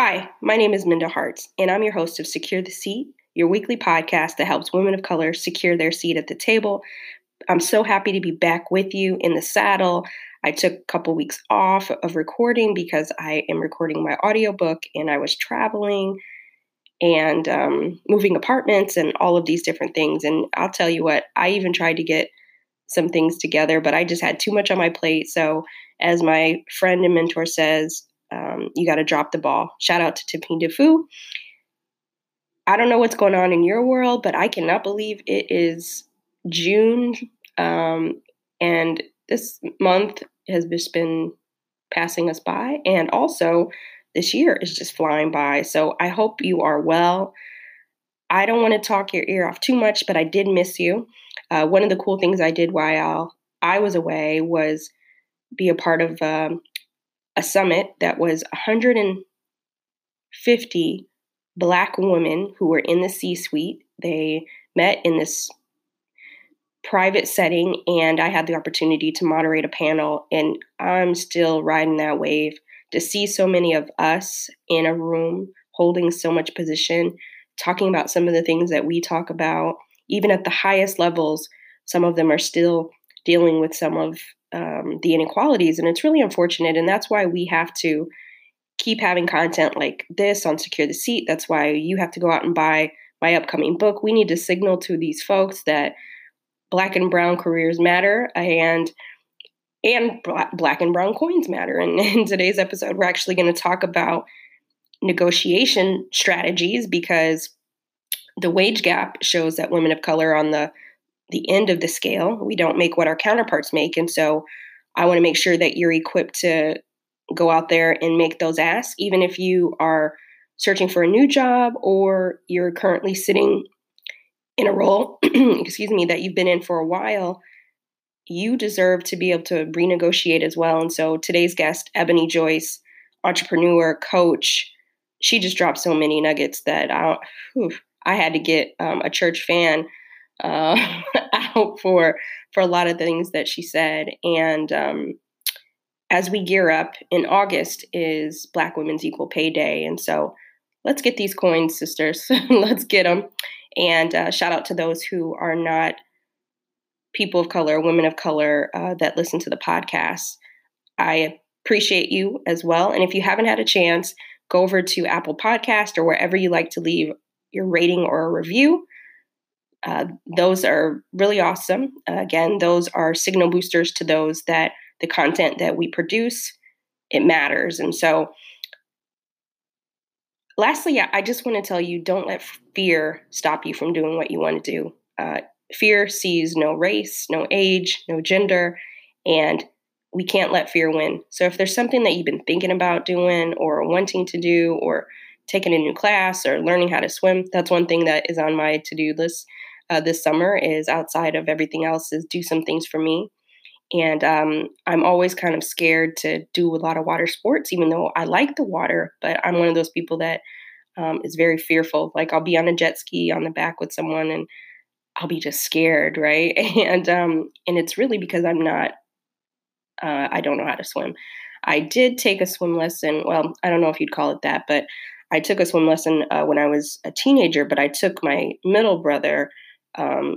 Hi, my name is Minda Harts, and I'm your host of Secure the Seat, your weekly podcast that helps women of color secure their seat at the table. I'm so happy to be back with you in the saddle. I took a couple weeks off of recording because I am recording my audiobook and I was traveling and um, moving apartments and all of these different things. And I'll tell you what, I even tried to get some things together, but I just had too much on my plate. So, as my friend and mentor says, um, you got to drop the ball. Shout out to Tiffany Dufu. I don't know what's going on in your world, but I cannot believe it is June. Um, and this month has just been passing us by. And also, this year is just flying by. So I hope you are well. I don't want to talk your ear off too much, but I did miss you. Uh, one of the cool things I did while I was away was be a part of um, a summit that was 150 Black women who were in the C suite. They met in this private setting, and I had the opportunity to moderate a panel. And I'm still riding that wave to see so many of us in a room holding so much position, talking about some of the things that we talk about, even at the highest levels. Some of them are still dealing with some of um, the inequalities. And it's really unfortunate. And that's why we have to keep having content like this on Secure the Seat. That's why you have to go out and buy my upcoming book. We need to signal to these folks that black and brown careers matter and and black and brown coins matter. And in today's episode, we're actually going to talk about negotiation strategies because the wage gap shows that women of color on the the end of the scale. We don't make what our counterparts make. And so I want to make sure that you're equipped to go out there and make those asks, even if you are searching for a new job or you're currently sitting in a role, excuse me, that you've been in for a while. You deserve to be able to renegotiate as well. And so today's guest, Ebony Joyce, entrepreneur, coach, she just dropped so many nuggets that I, whew, I had to get um, a church fan uh, out for for a lot of things that she said. And um, as we gear up in August is Black Women's Equal Pay Day, and so let's get these coins, sisters. let's get them. And uh, shout out to those who are not people of color, women of color uh, that listen to the podcast. I appreciate you as well. And if you haven't had a chance, go over to Apple Podcast or wherever you like to leave your rating or a review. Uh, those are really awesome. Uh, again, those are signal boosters to those that the content that we produce it matters. And so, lastly, I just want to tell you: don't let fear stop you from doing what you want to do. Uh, fear sees no race, no age, no gender, and we can't let fear win. So, if there's something that you've been thinking about doing or wanting to do, or taking a new class or learning how to swim, that's one thing that is on my to do list uh, this summer is outside of everything else is do some things for me. And um, i'm always kind of scared to do a lot of water sports even though i like the water but i'm one of those people that um, is very fearful. Like i'll be on a jet ski on the back with someone and i'll be just scared right? And um, and it's really because i'm not uh, i don't know how to swim. I did take a swim lesson well i don't know if you'd call it that but i took a swim lesson uh, when i was a teenager but i took my middle brother um,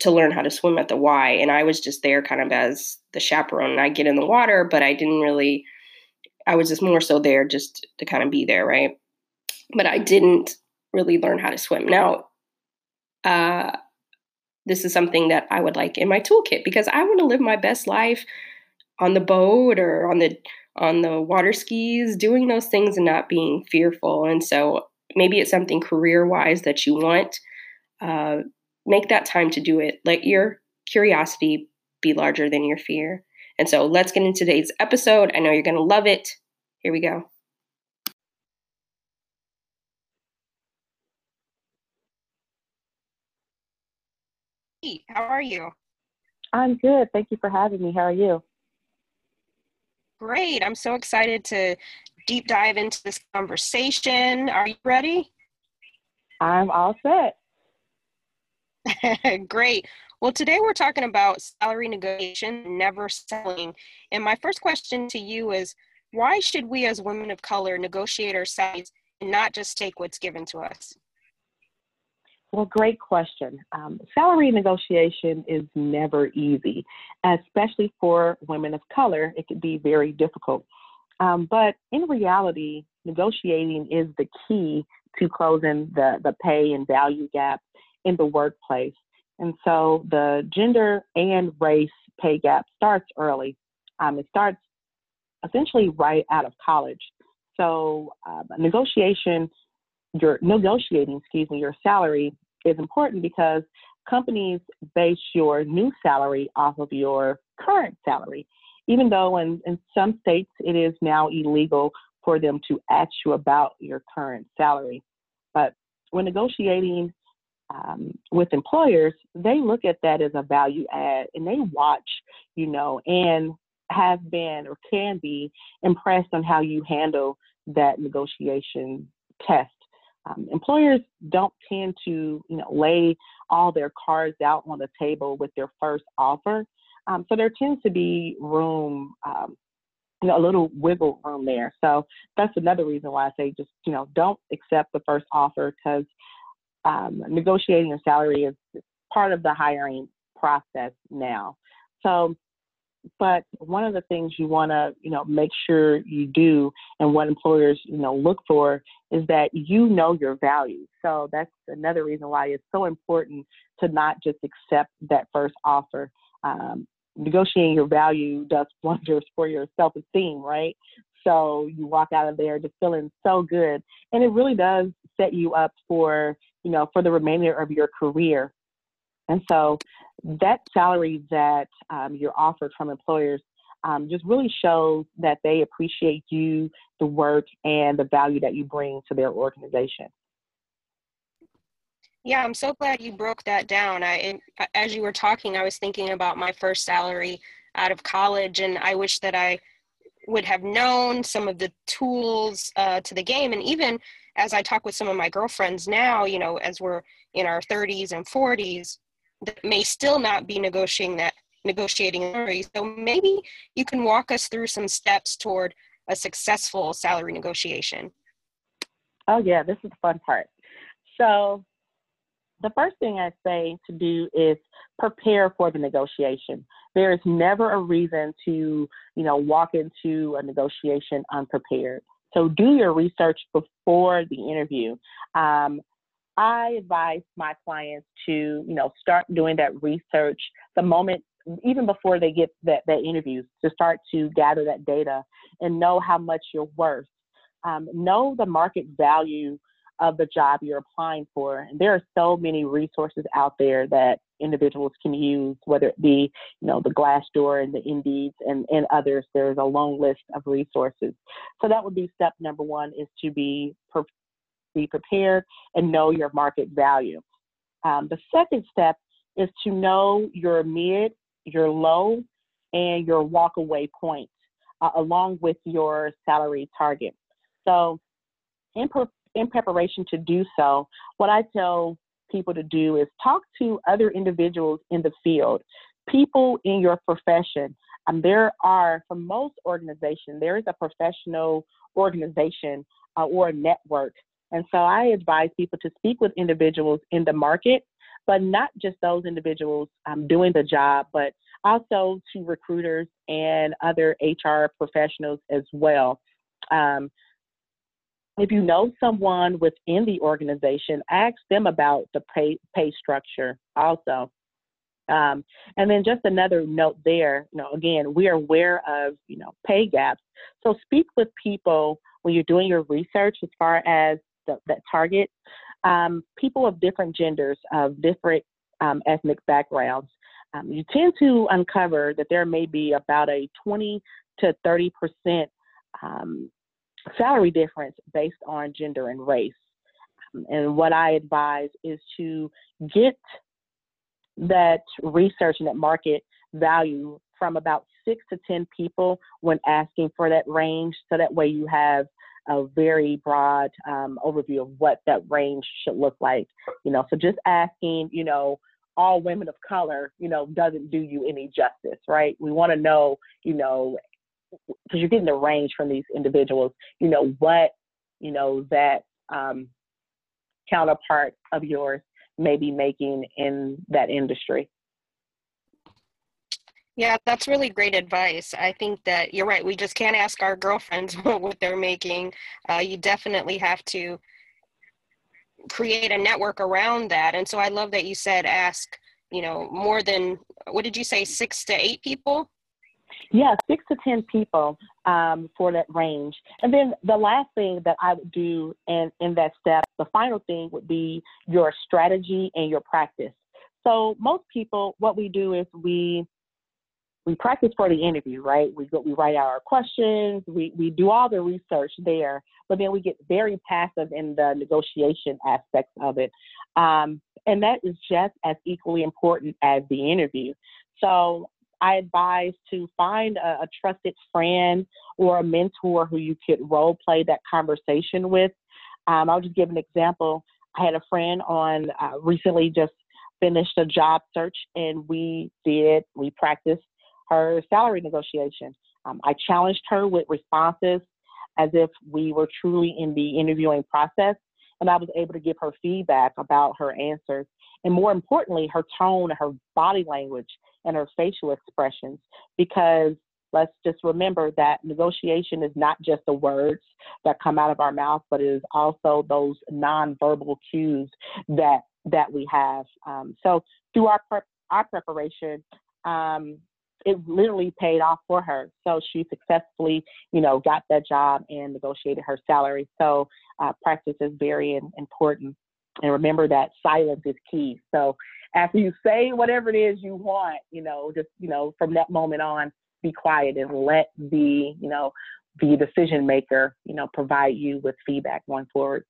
to learn how to swim at the Y. And I was just there kind of as the chaperone. I get in the water, but I didn't really, I was just more so there just to kind of be there, right? But I didn't really learn how to swim. Now, uh, this is something that I would like in my toolkit because I want to live my best life on the boat or on the on the water skis, doing those things and not being fearful. And so maybe it's something career wise that you want uh, make that time to do it. Let your curiosity be larger than your fear. And so let's get into today's episode. I know you're going to love it. Here we go. Hey, how are you? I'm good. Thank you for having me. How are you? Great. I'm so excited to deep dive into this conversation. Are you ready? I'm all set. Great. Well, today we're talking about salary negotiation, never selling. And my first question to you is why should we as women of color negotiate our salaries and not just take what's given to us? Well, great question. Um, salary negotiation is never easy, especially for women of color. It can be very difficult. Um, but in reality, negotiating is the key to closing the, the pay and value gap in the workplace. And so the gender and race pay gap starts early. Um, it starts essentially right out of college. So um, negotiation, your negotiating, excuse me, your salary is important because companies base your new salary off of your current salary, even though in, in some states it is now illegal for them to ask you about your current salary. But when negotiating um, with employers, they look at that as a value add and they watch, you know, and have been or can be impressed on how you handle that negotiation test. Um, employers don't tend to, you know, lay all their cards out on the table with their first offer. Um, so there tends to be room, um, you know, a little wiggle room there. So that's another reason why I say just, you know, don't accept the first offer because um, negotiating a salary is part of the hiring process now. So but one of the things you want to you know make sure you do and what employers you know look for is that you know your value. So that's another reason why it's so important to not just accept that first offer. Um, negotiating your value does wonders for your self-esteem right? So you walk out of there just feeling so good. And it really does set you up for you know for the remainder of your career and so that salary that um, you're offered from employers um, just really shows that they appreciate you, the work, and the value that you bring to their organization. Yeah, I'm so glad you broke that down. I, as you were talking, I was thinking about my first salary out of college, and I wish that I would have known some of the tools uh, to the game. And even as I talk with some of my girlfriends now, you know, as we're in our 30s and 40s, that may still not be negotiating that negotiating salary. So maybe you can walk us through some steps toward a successful salary negotiation. Oh yeah, this is the fun part. So the first thing I say to do is prepare for the negotiation. There is never a reason to, you know, walk into a negotiation unprepared. So do your research before the interview. Um, I advise my clients to, you know, start doing that research the moment, even before they get that, that interviews, to start to gather that data and know how much you're worth. Um, know the market value of the job you're applying for. And there are so many resources out there that individuals can use, whether it be, you know, the Glassdoor and the Indeeds and, and others. There's a long list of resources. So that would be step number one is to be be prepared and know your market value. Um, the second step is to know your mid, your low, and your walkaway points uh, along with your salary target. So, in, in preparation to do so, what I tell people to do is talk to other individuals in the field, people in your profession. Um, there are, for most organizations, there is a professional organization uh, or a network and so I advise people to speak with individuals in the market, but not just those individuals um, doing the job, but also to recruiters and other HR professionals as well. Um, if you know someone within the organization, ask them about the pay, pay structure also. Um, and then just another note there, you know, again, we are aware of, you know, pay gaps. So speak with people when you're doing your research as far as the, that target um, people of different genders, of different um, ethnic backgrounds. Um, you tend to uncover that there may be about a 20 to 30 percent um, salary difference based on gender and race. And what I advise is to get that research and that market value from about six to 10 people when asking for that range. So that way you have a very broad um, overview of what that range should look like. You know, so just asking, you know, all women of color, you know, doesn't do you any justice, right? We want to know, you know, because you're getting the range from these individuals, you know, what, you know, that um, counterpart of yours may be making in that industry. Yeah, that's really great advice. I think that you're right. We just can't ask our girlfriends what they're making. Uh, you definitely have to create a network around that. And so I love that you said ask, you know, more than, what did you say, six to eight people? Yeah, six to 10 people um, for that range. And then the last thing that I would do in, in that step, the final thing would be your strategy and your practice. So most people, what we do is we we practice for the interview, right? We go, we write out our questions, we, we do all the research there, but then we get very passive in the negotiation aspects of it. Um, and that is just as equally important as the interview. So I advise to find a, a trusted friend or a mentor who you could role play that conversation with. Um, I'll just give an example. I had a friend on uh, recently just finished a job search and we did, we practiced her salary negotiation. Um, I challenged her with responses as if we were truly in the interviewing process, and I was able to give her feedback about her answers. And more importantly, her tone, her body language, and her facial expressions. Because let's just remember that negotiation is not just the words that come out of our mouth, but it is also those nonverbal cues that that we have. Um, so through our our preparation, um, it literally paid off for her. So she successfully, you know, got that job and negotiated her salary. So uh, practice is very important. And remember that silence is key. So after you say whatever it is you want, you know, just, you know, from that moment on, be quiet and let the, you know, the decision maker, you know, provide you with feedback going forward.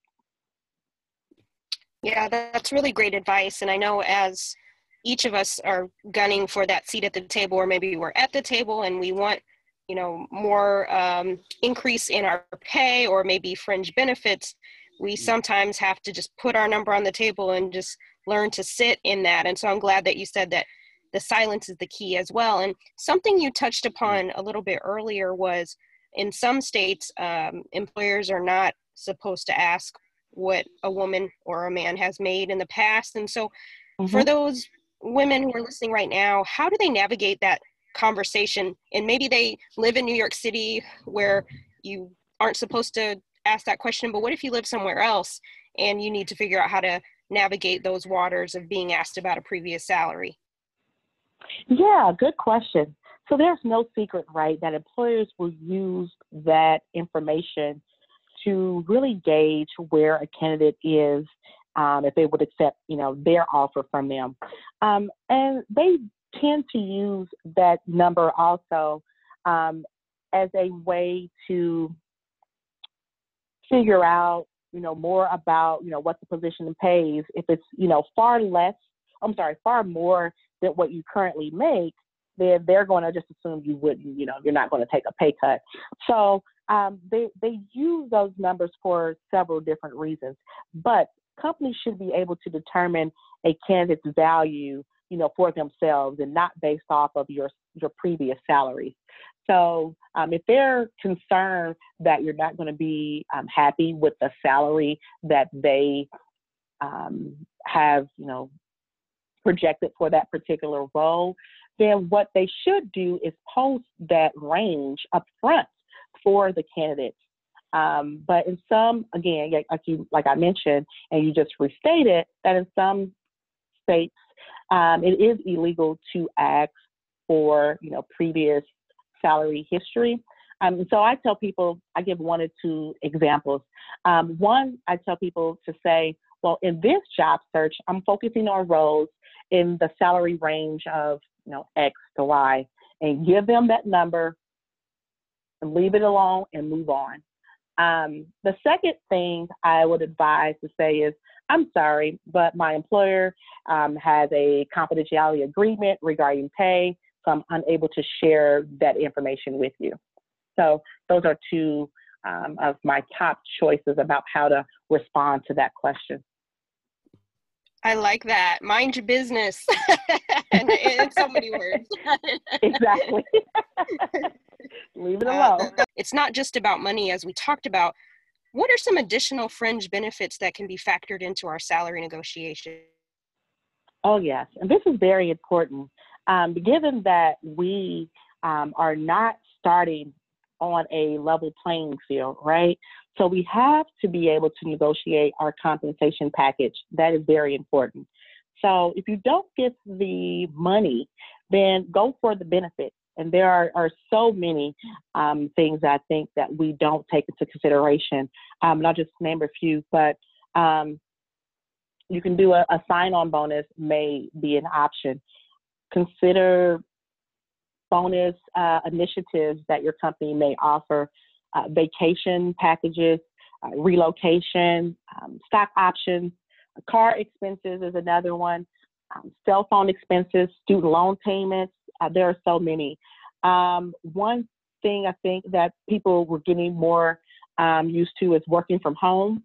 Yeah, that's really great advice. And I know as each of us are gunning for that seat at the table, or maybe we're at the table and we want, you know, more um, increase in our pay or maybe fringe benefits, we sometimes have to just put our number on the table and just learn to sit in that. And so I'm glad that you said that the silence is the key as well. And something you touched mm-hmm. upon a little bit earlier was in some states, um, employers are not supposed to ask what a woman or a man has made in the past. And so, mm-hmm. for those women who are listening right now, how do they navigate that conversation? And maybe they live in New York City where you aren't supposed to ask that question, but what if you live somewhere else and you need to figure out how to navigate those waters of being asked about a previous salary? Yeah, good question. So there's no secret, right, that employers will use that information to really gauge where a candidate is um, if they would accept, you know, their offer from them. Um, and they tend to use that number also um, as a way to figure out, you know, more about, you know, what the position pays. If it's, you know, far less, I'm sorry, far more than what you currently make, then they're going to just assume you wouldn't, you know, you're not going to take a pay cut. So um, they they use those numbers for several different reasons. But companies should be able to determine a candidate's value, you know, for themselves and not based off of your your previous salary. So um, if they're concerned that you're not going to be um, happy with the salary that they um, have, you know, projected for that particular role, then what they should do is post that range up front for the candidates um, but in some, again, like you, like I mentioned, and you just restated that in some states, um, it is illegal to ask for, you know, previous salary history. Um, so I tell people, I give one or two examples. Um, one, I tell people to say, well, in this job search, I'm focusing on roles in the salary range of, you know, X to Y, and give them that number and leave it alone and move on. Um, the second thing I would advise to say is, I'm sorry, but my employer um, has a confidentiality agreement regarding pay, so I'm unable to share that information with you. So those are two um, of my top choices about how to respond to that question. I like that. Mind your business. and in so many words. exactly. Leave it uh, alone. Uh, it's not just about money, as we talked about. What are some additional fringe benefits that can be factored into our salary negotiation? Oh, yes. And this is very important. Um, given that we um, are not starting on a level playing field, right? So we have to be able to negotiate our compensation package. That is very important. So if you don't get the money, then go for the benefit. And there are, are so many um, things I think that we don't take into consideration. Um, and I'll just name a few, but um, you can do a, a sign on bonus, may be an option. Consider bonus uh, initiatives that your company may offer, uh, vacation packages, uh, relocation, um, stock options, car expenses is another one, um, cell phone expenses, student loan payments. Uh, there are so many. Um, one thing I think that people were getting more um, used to is working from home.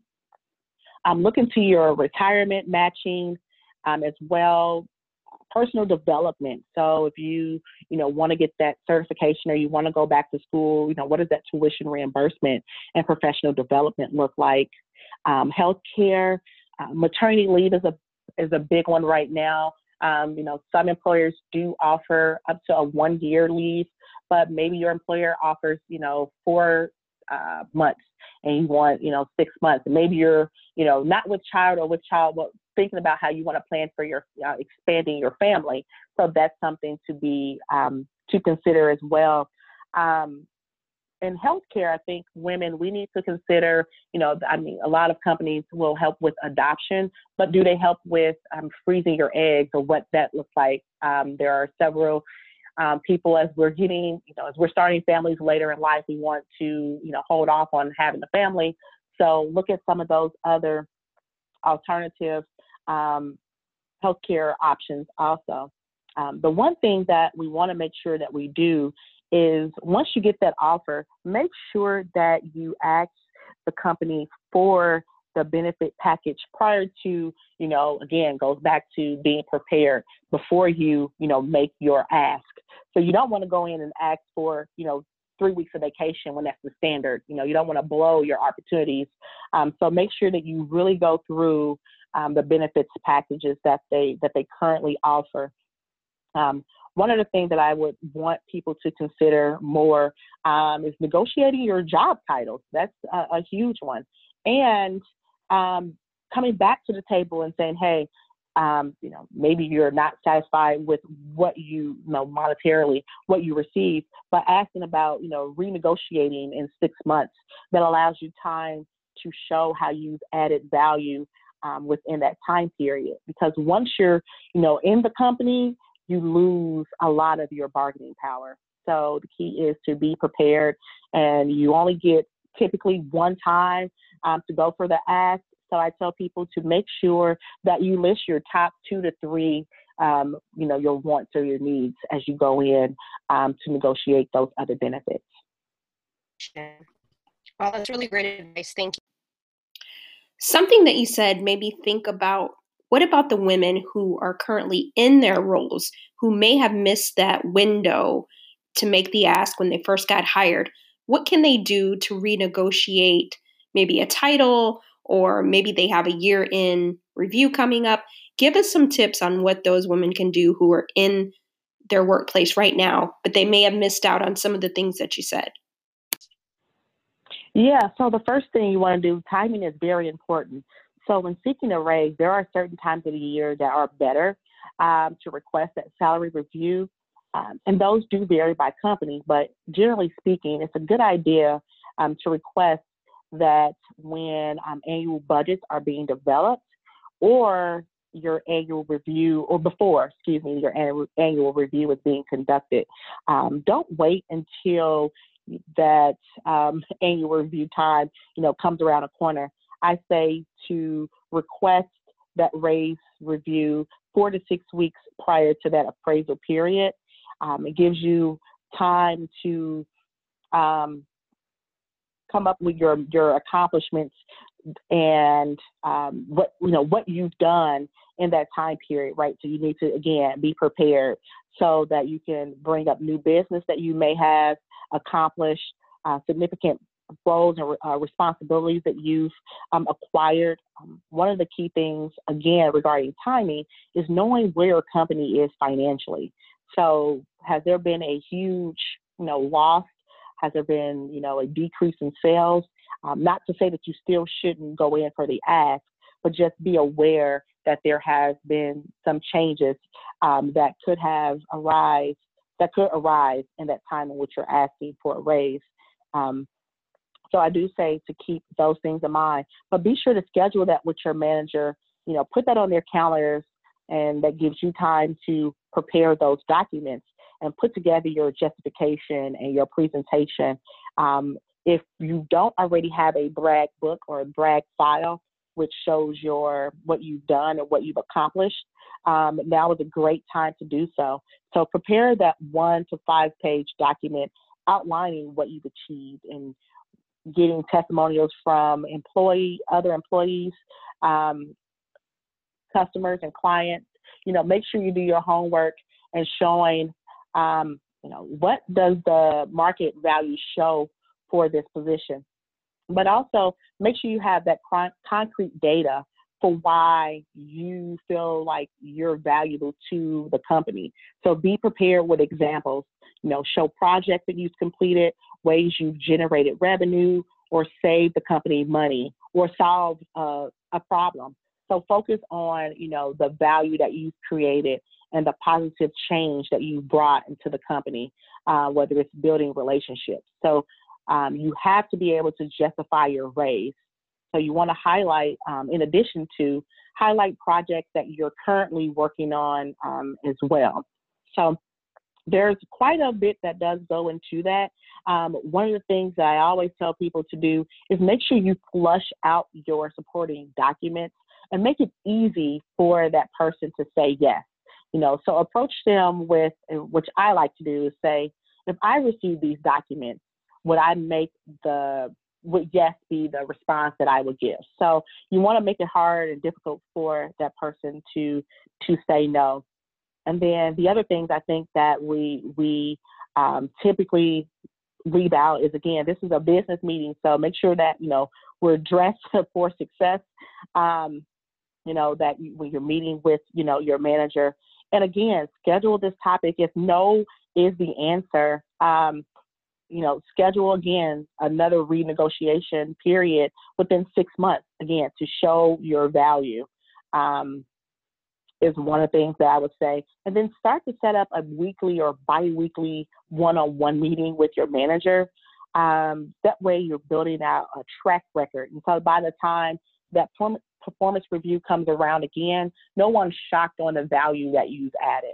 Um, look into your retirement matching um, as well personal development. So if you, you know, want to get that certification or you want to go back to school, you know, what does that tuition reimbursement and professional development look like? Um, healthcare, uh, maternity leave is a is a big one right now. Um, you know, some employers do offer up to a one year leave, but maybe your employer offers, you know, four uh, months and you want, you know, six months. maybe you're, you know, not with child or with child, but thinking about how you want to plan for your uh, expanding your family. So that's something to be um, to consider as well. Um, in healthcare, I think women we need to consider. You know, I mean, a lot of companies will help with adoption, but do they help with um, freezing your eggs or what that looks like? Um, there are several um, people as we're getting, you know, as we're starting families later in life, we want to, you know, hold off on having a family. So look at some of those other alternative um, healthcare options also. Um, the one thing that we want to make sure that we do is once you get that offer, make sure that you ask the company for the benefit package prior to, you know, again, goes back to being prepared before you, you know, make your ask. So you don't want to go in and ask for, you know, three weeks of vacation when that's the standard. You know, you don't want to blow your opportunities. Um, so make sure that you really go through um, the benefits packages that they that they currently offer. Um, one of the things that I would want people to consider more um, is negotiating your job titles. That's a, a huge one, and um, coming back to the table and saying, "Hey, um, you know, maybe you're not satisfied with what you, you know monetarily what you receive, but asking about you know renegotiating in six months that allows you time to show how you've added value um, within that time period. Because once you're, you know, in the company, you lose a lot of your bargaining power. So the key is to be prepared, and you only get typically one time um, to go for the ask. So I tell people to make sure that you list your top two to three, um, you know, your wants or your needs as you go in um, to negotiate those other benefits. Well, that's really great advice. Thank you. Something that you said made me think about what about the women who are currently in their roles who may have missed that window to make the ask when they first got hired? What can they do to renegotiate maybe a title or maybe they have a year in review coming up? Give us some tips on what those women can do who are in their workplace right now, but they may have missed out on some of the things that you said. Yeah, so the first thing you want to do, timing is very important. So when seeking a raise, there are certain times of the year that are better um, to request that salary review. Um, and those do vary by company, but generally speaking, it's a good idea um, to request that when um, annual budgets are being developed or your annual review, or before, excuse me, your annual, annual review is being conducted. Um, don't wait until that um, annual review time, you know, comes around a corner, I say to request that raise review four to six weeks prior to that appraisal period. Um, it gives you time to um, come up with your your accomplishments and um, what you know what you've done in that time period, right? So you need to again be prepared so that you can bring up new business that you may have accomplished, uh, significant roles and uh, responsibilities that you've um, acquired. Um, one of the key things, again, regarding timing, is knowing where your company is financially. So, has there been a huge, you know, loss? Has there been, you know, a decrease in sales? Um, not to say that you still shouldn't go in for the ask, but just be aware that there has been some changes um, that could have arise that could arise in that time in which you're asking for a raise. Um, so I do say to keep those things in mind, but be sure to schedule that with your manager. You know, put that on their calendars, and that gives you time to prepare those documents and put together your justification and your presentation. Um, if you don't already have a brag book or a brag file, which shows your what you've done and what you've accomplished, um, now is a great time to do so. So prepare that one to five page document outlining what you've achieved and getting testimonials from employee, other employees, um, customers, and clients. You know, make sure you do your homework and showing, um, you know, what does the market value show for this position. But also make sure you have that con- concrete data for why you feel like you're valuable to the company. So be prepared with examples. You know, show projects that you've completed, ways you've generated revenue, or saved the company money, or solved uh, a problem. So focus on, you know, the value that you've created and the positive change that you've brought into the company, uh, whether it's building relationships. So um, you have to be able to justify your raise. So you want to highlight, um, in addition to highlight projects that you're currently working on um, as well. So there's quite a bit that does go into that. Um, one of the things that I always tell people to do is make sure you flush out your supporting documents and make it easy for that person to say yes. You know, so approach them with, which I like to do is say, if I receive these documents, would I make the would yes be the response that I would give. So you want to make it hard and difficult for that person to to say no. And then the other things I think that we we um, typically leave out is again this is a business meeting, so make sure that you know we're dressed for success. Um, you know that when you're meeting with you know your manager, and again schedule this topic. If no is the answer, um, you know, schedule again another renegotiation period within six months, again, to show your value. Um, is one of the things that I would say. And then start to set up a weekly or bi weekly one on one meeting with your manager. Um, that way, you're building out a track record. And so by the time that performance review comes around again, no one's shocked on the value that you've added.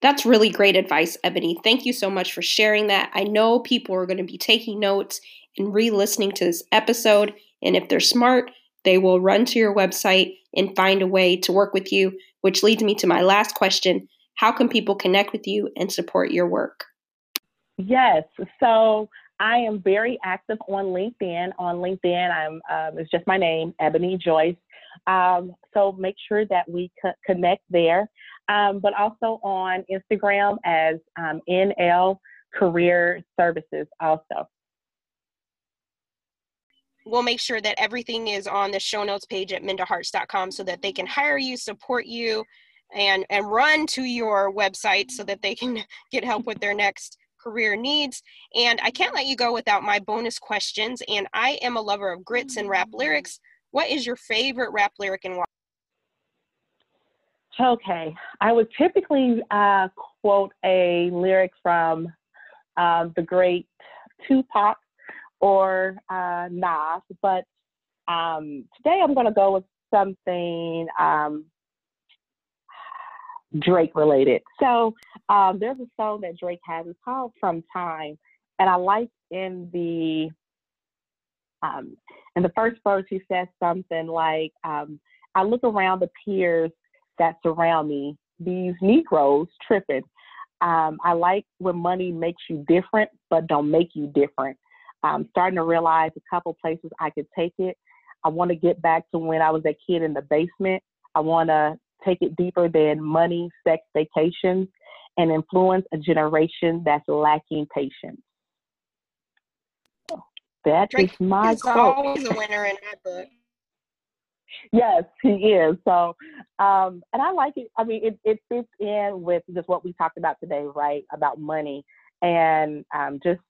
That's really great advice, Ebony. Thank you so much for sharing that. I know people are going to be taking notes and re listening to this episode. And if they're smart, they will run to your website and find a way to work with you, which leads me to my last question How can people connect with you and support your work? Yes. So I am very active on LinkedIn. On LinkedIn, I'm um, it's just my name, Ebony Joyce. Um, so make sure that we co- connect there um, but also on Instagram as um, NL Career Services also. We'll make sure that everything is on the show notes page at mindaharts.com so that they can hire you, support you, and, and run to your website so that they can get help with their next career needs. And I can't let you go without my bonus questions. And I am a lover of grits and rap lyrics. What is your favorite rap lyric and why? Okay, I would typically uh, quote a lyric from uh, the great Tupac or uh, but um, today I'm going to go with something um, Drake related. So um, there's a song that Drake has. It's called "From Time," and I like in the um, in the first verse he says something like, um, "I look around the peers that surround me, these Negroes tripping. Um, I like when money makes you different, but don't make you different. I'm starting to realize a couple places I could take it. I want to get back to when I was a kid in the basement. I want to take it deeper than money, sex, vacations, and influence a generation that's lacking patience. That Drake is my is quote. always a winner in my book. Yes, he is. So, um, and I like it. I mean, it, it fits in with just what we talked about today, right? About money and um, just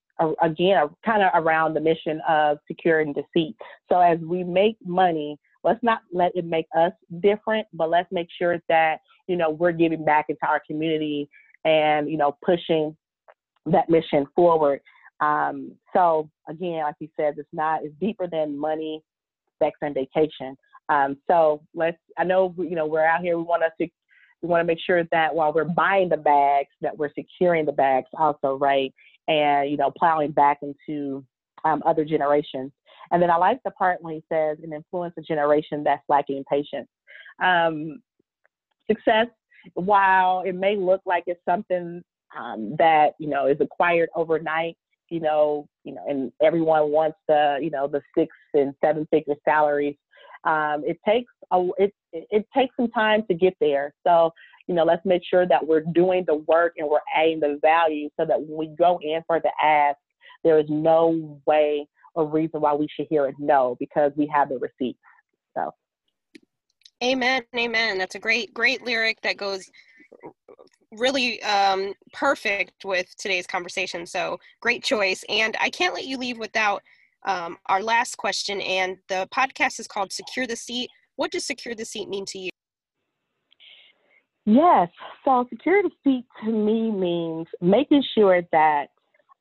again, kind of around the mission of Secure the Seat. So as we make money, let's not let it make us different, but let's make sure that you know we're giving back into our community and you know pushing that mission forward. Um, so again, like you said, it's not it's deeper than money, sex, and vacation. Um, so let's. I know you know we're out here. We want to we want to make sure that while we're buying the bags, that we're securing the bags also, right? And you know, plowing back into um, other generations. And then I like the part when he says, "An influence a generation that's lacking patience." Um, success, while it may look like it's something um, that you know is acquired overnight, you know, you know, and everyone wants the you know the six and seven figure salaries um, it takes a, it, it takes some time to get there. So, you know, let's make sure that we're doing the work and we're adding the value so that when we go in for the ask, there is no way or reason why we should hear a no because we have the receipts. So. Amen. Amen. That's a great, great lyric that goes really um, perfect with today's conversation. So great choice. And I can't let you leave without um, our last question. And the podcast is called Secure the Seat. What does secure the seat mean to you? Yes. So security seat to me means making sure that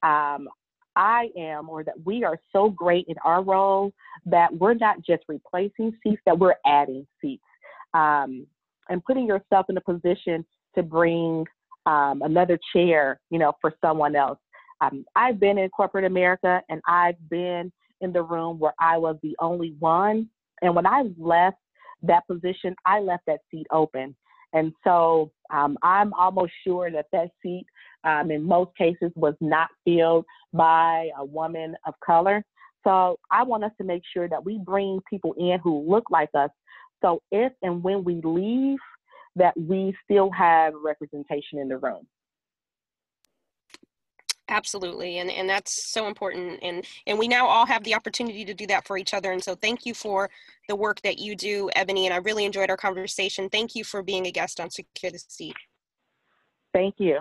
um, I am or that we are so great in our role that we're not just replacing seats, that we're adding seats. Um, and putting yourself in a position to bring um, another chair, you know, for someone else. Um, I've been in corporate America and I've been in the room where I was the only one. And when I left that position, I left that seat open. And so um, I'm almost sure that that seat, um, in most cases, was not filled by a woman of color. So I want us to make sure that we bring people in who look like us. So if and when we leave, that we still have representation in the room absolutely and and that's so important and and we now all have the opportunity to do that for each other and so thank you for the work that you do ebony and i really enjoyed our conversation. Thank you for being a guest on secure the seat. Thank you.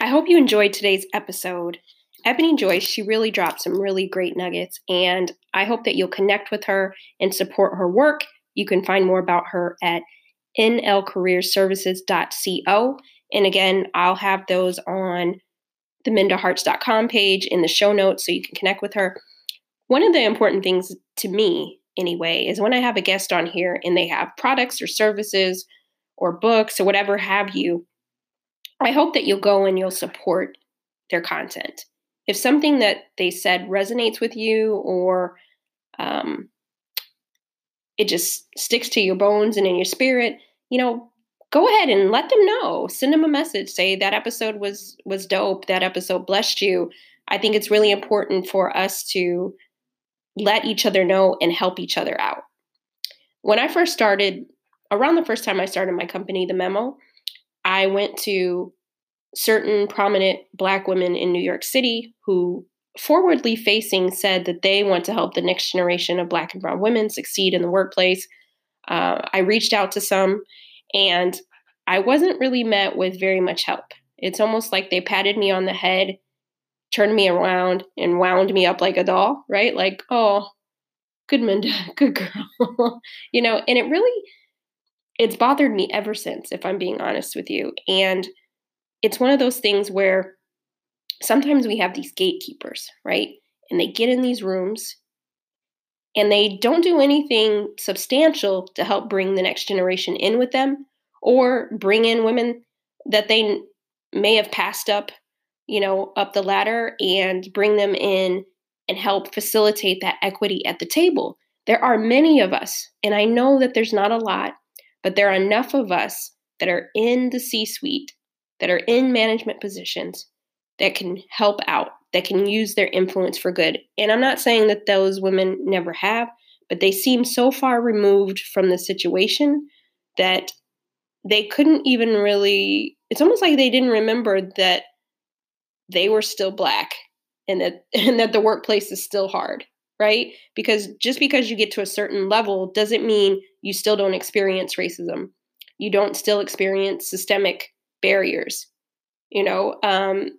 I hope you enjoyed today's episode. Ebony joyce she really dropped some really great nuggets and i hope that you'll connect with her and support her work. You can find more about her at nlcareerservices.co and again, I'll have those on the mindaharts.com page in the show notes so you can connect with her. One of the important things to me, anyway, is when I have a guest on here and they have products or services or books or whatever have you, I hope that you'll go and you'll support their content. If something that they said resonates with you or um, it just sticks to your bones and in your spirit, you know, go ahead and let them know. Send them a message. Say that episode was was dope. That episode blessed you. I think it's really important for us to let each other know and help each other out. When i first started around the first time i started my company the memo i went to certain prominent black women in new york city who forwardly facing said that they want to help the next generation of black and brown women succeed in the workplace. Uh, i reached out to some and I wasn't really met with very much help. It's almost like they patted me on the head, turned me around, and wound me up like a doll, right? Like, oh, good Minda, good girl. you know, and it really it's bothered me ever since, if I'm being honest with you. And it's one of those things where sometimes we have these gatekeepers, right? And they get in these rooms and they don't do anything substantial to help bring the next generation in with them or bring in women that they may have passed up, you know, up the ladder and bring them in and help facilitate that equity at the table. There are many of us, and I know that there's not a lot, but there are enough of us that are in the C suite, that are in management positions that can help out that can use their influence for good. And I'm not saying that those women never have, but they seem so far removed from the situation that they couldn't even really it's almost like they didn't remember that they were still black and that and that the workplace is still hard right? Because just because you get to a certain level doesn't mean you still don't experience racism. You don't still experience systemic barriers you know? Um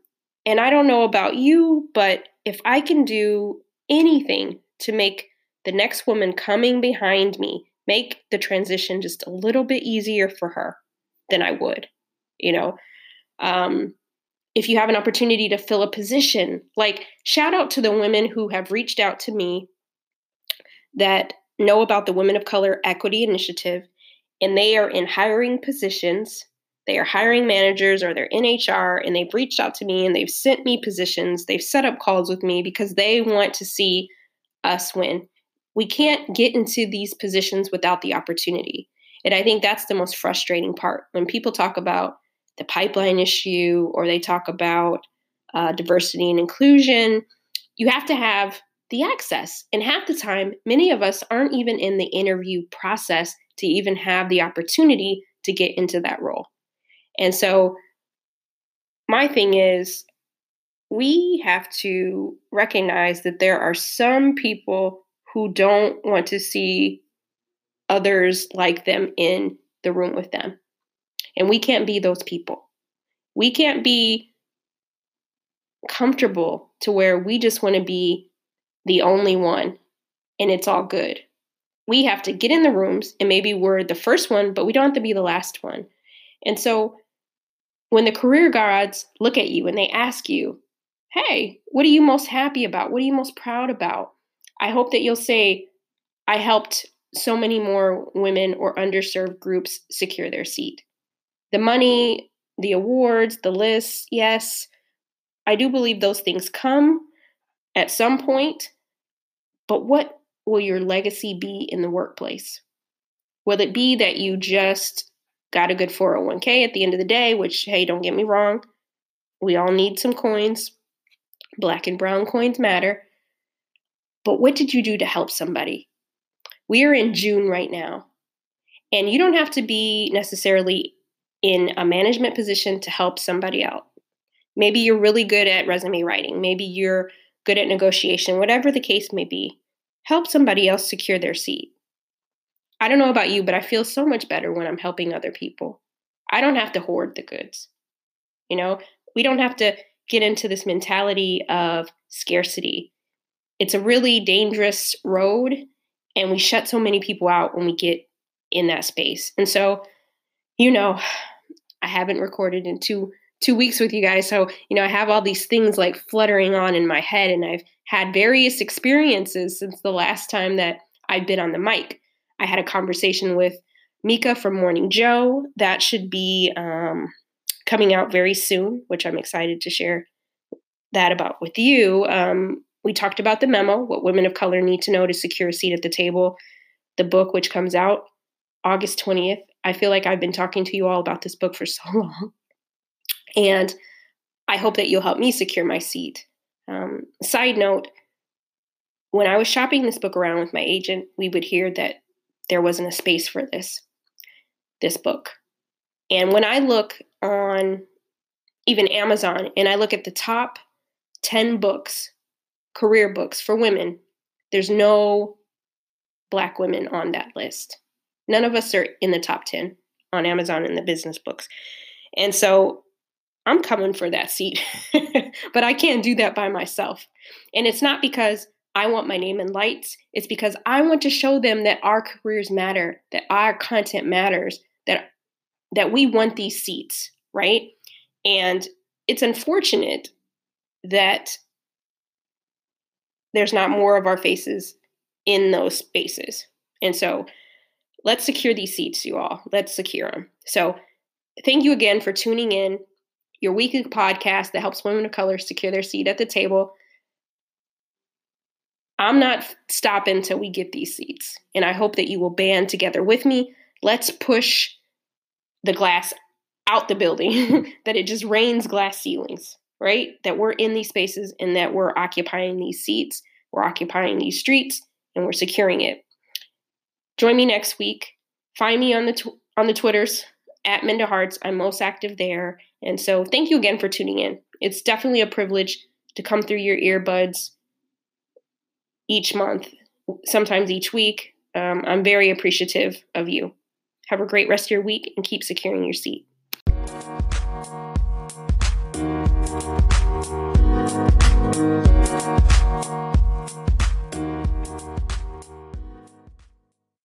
and i don't know about you but if i can do anything to make the next woman coming behind me make the transition just a little bit easier for her than I would, you know. Um, if you have an opportunity to fill a position, like shout out to the women who have reached out to me that know about the Women of Color Equity Initiative and they are in hiring positions. They are hiring managers or they're in HR and they've reached out to me and they've sent me positions. They've set up calls with me because they want to see us win we can't get into these positions without the opportunity. And I think that's the most frustrating part when people talk about the pipeline issue or they talk about uh, diversity and inclusion. You have to have the access. And half the time, many of us aren't even in the interview process to even have the opportunity to get into that role. And so, my thing is, we have to recognize that there are some people who don't want to see others like them in the room with them. And we can't be those people. We can't be comfortable to where we just want to be the only one and it's all good. We have to get in the rooms and maybe we're the first one, but we don't have to be the last one. And so when the career guards look at you and they ask you, hey, what are you most happy about? What are you most proud about? I hope that you'll say, I helped so many more women or underserved groups secure their seat. The money, the awards, the lists, yes, I do believe those things come at some point, but what will your legacy be in the workplace? Will it be that you just got a good 401k at the end of the day, which, hey, don't get me wrong, we all need some coins. Black and brown coins matter. But what did you do to help somebody? We are in June right now, and you don't have to be necessarily in a management position to help somebody out. Maybe you're really good at resume writing, maybe you're good at negotiation, whatever the case may be. Help somebody else secure their seat. I don't know about you, but I feel so much better when I'm helping other people. I don't have to hoard the goods. You know, we don't have to get into this mentality of scarcity it's a really dangerous road and we shut so many people out when we get in that space. And so, you know, I haven't recorded in two two weeks with you guys. So, you know, I have all these things like fluttering on in my head and I've had various experiences since the last time that I've been on the mic. I had a conversation with Mika from Morning Joe. That should be um, coming out very soon, which I'm excited to share that about with you. Um, we talked about the memo, what women of color need to know to secure a seat at the table, the book, which comes out August 20th. I feel like I've been talking to you all about this book for so long. And I hope that you'll help me secure my seat. Um, side note, when I was shopping this book around with my agent, we would hear that there wasn't a space for this, this book. And when I look on even Amazon and I look at the top 10 books career books for women, there's no black women on that list. None of us are in the top 10 on Amazon in the business books. And so I'm coming for that seat, but I can't do that by myself. And it's not because I want my name in lights, it's because I want to show them that our careers matter, that our content matters, that that we want these seats, right? And it's unfortunate that there's not more of our faces in those spaces. And so let's secure these seats, you all. Let's secure them. So thank you again for tuning in. Your weekly podcast that helps women of color secure their seat at the table. I'm not stopping till we get these seats. And I hope that you will band together with me. Let's push the glass out the building, that it just rains glass ceilings. right? That we're in these spaces and that we're occupying these seats, we're occupying these streets, and we're securing it. Join me next week. Find me on the tw- on the Twitters at Minda Harts. I'm most active there. And so thank you again for tuning in. It's definitely a privilege to come through your earbuds each month, sometimes each week. Um, I'm very appreciative of you. Have a great rest of your week and keep securing your seat.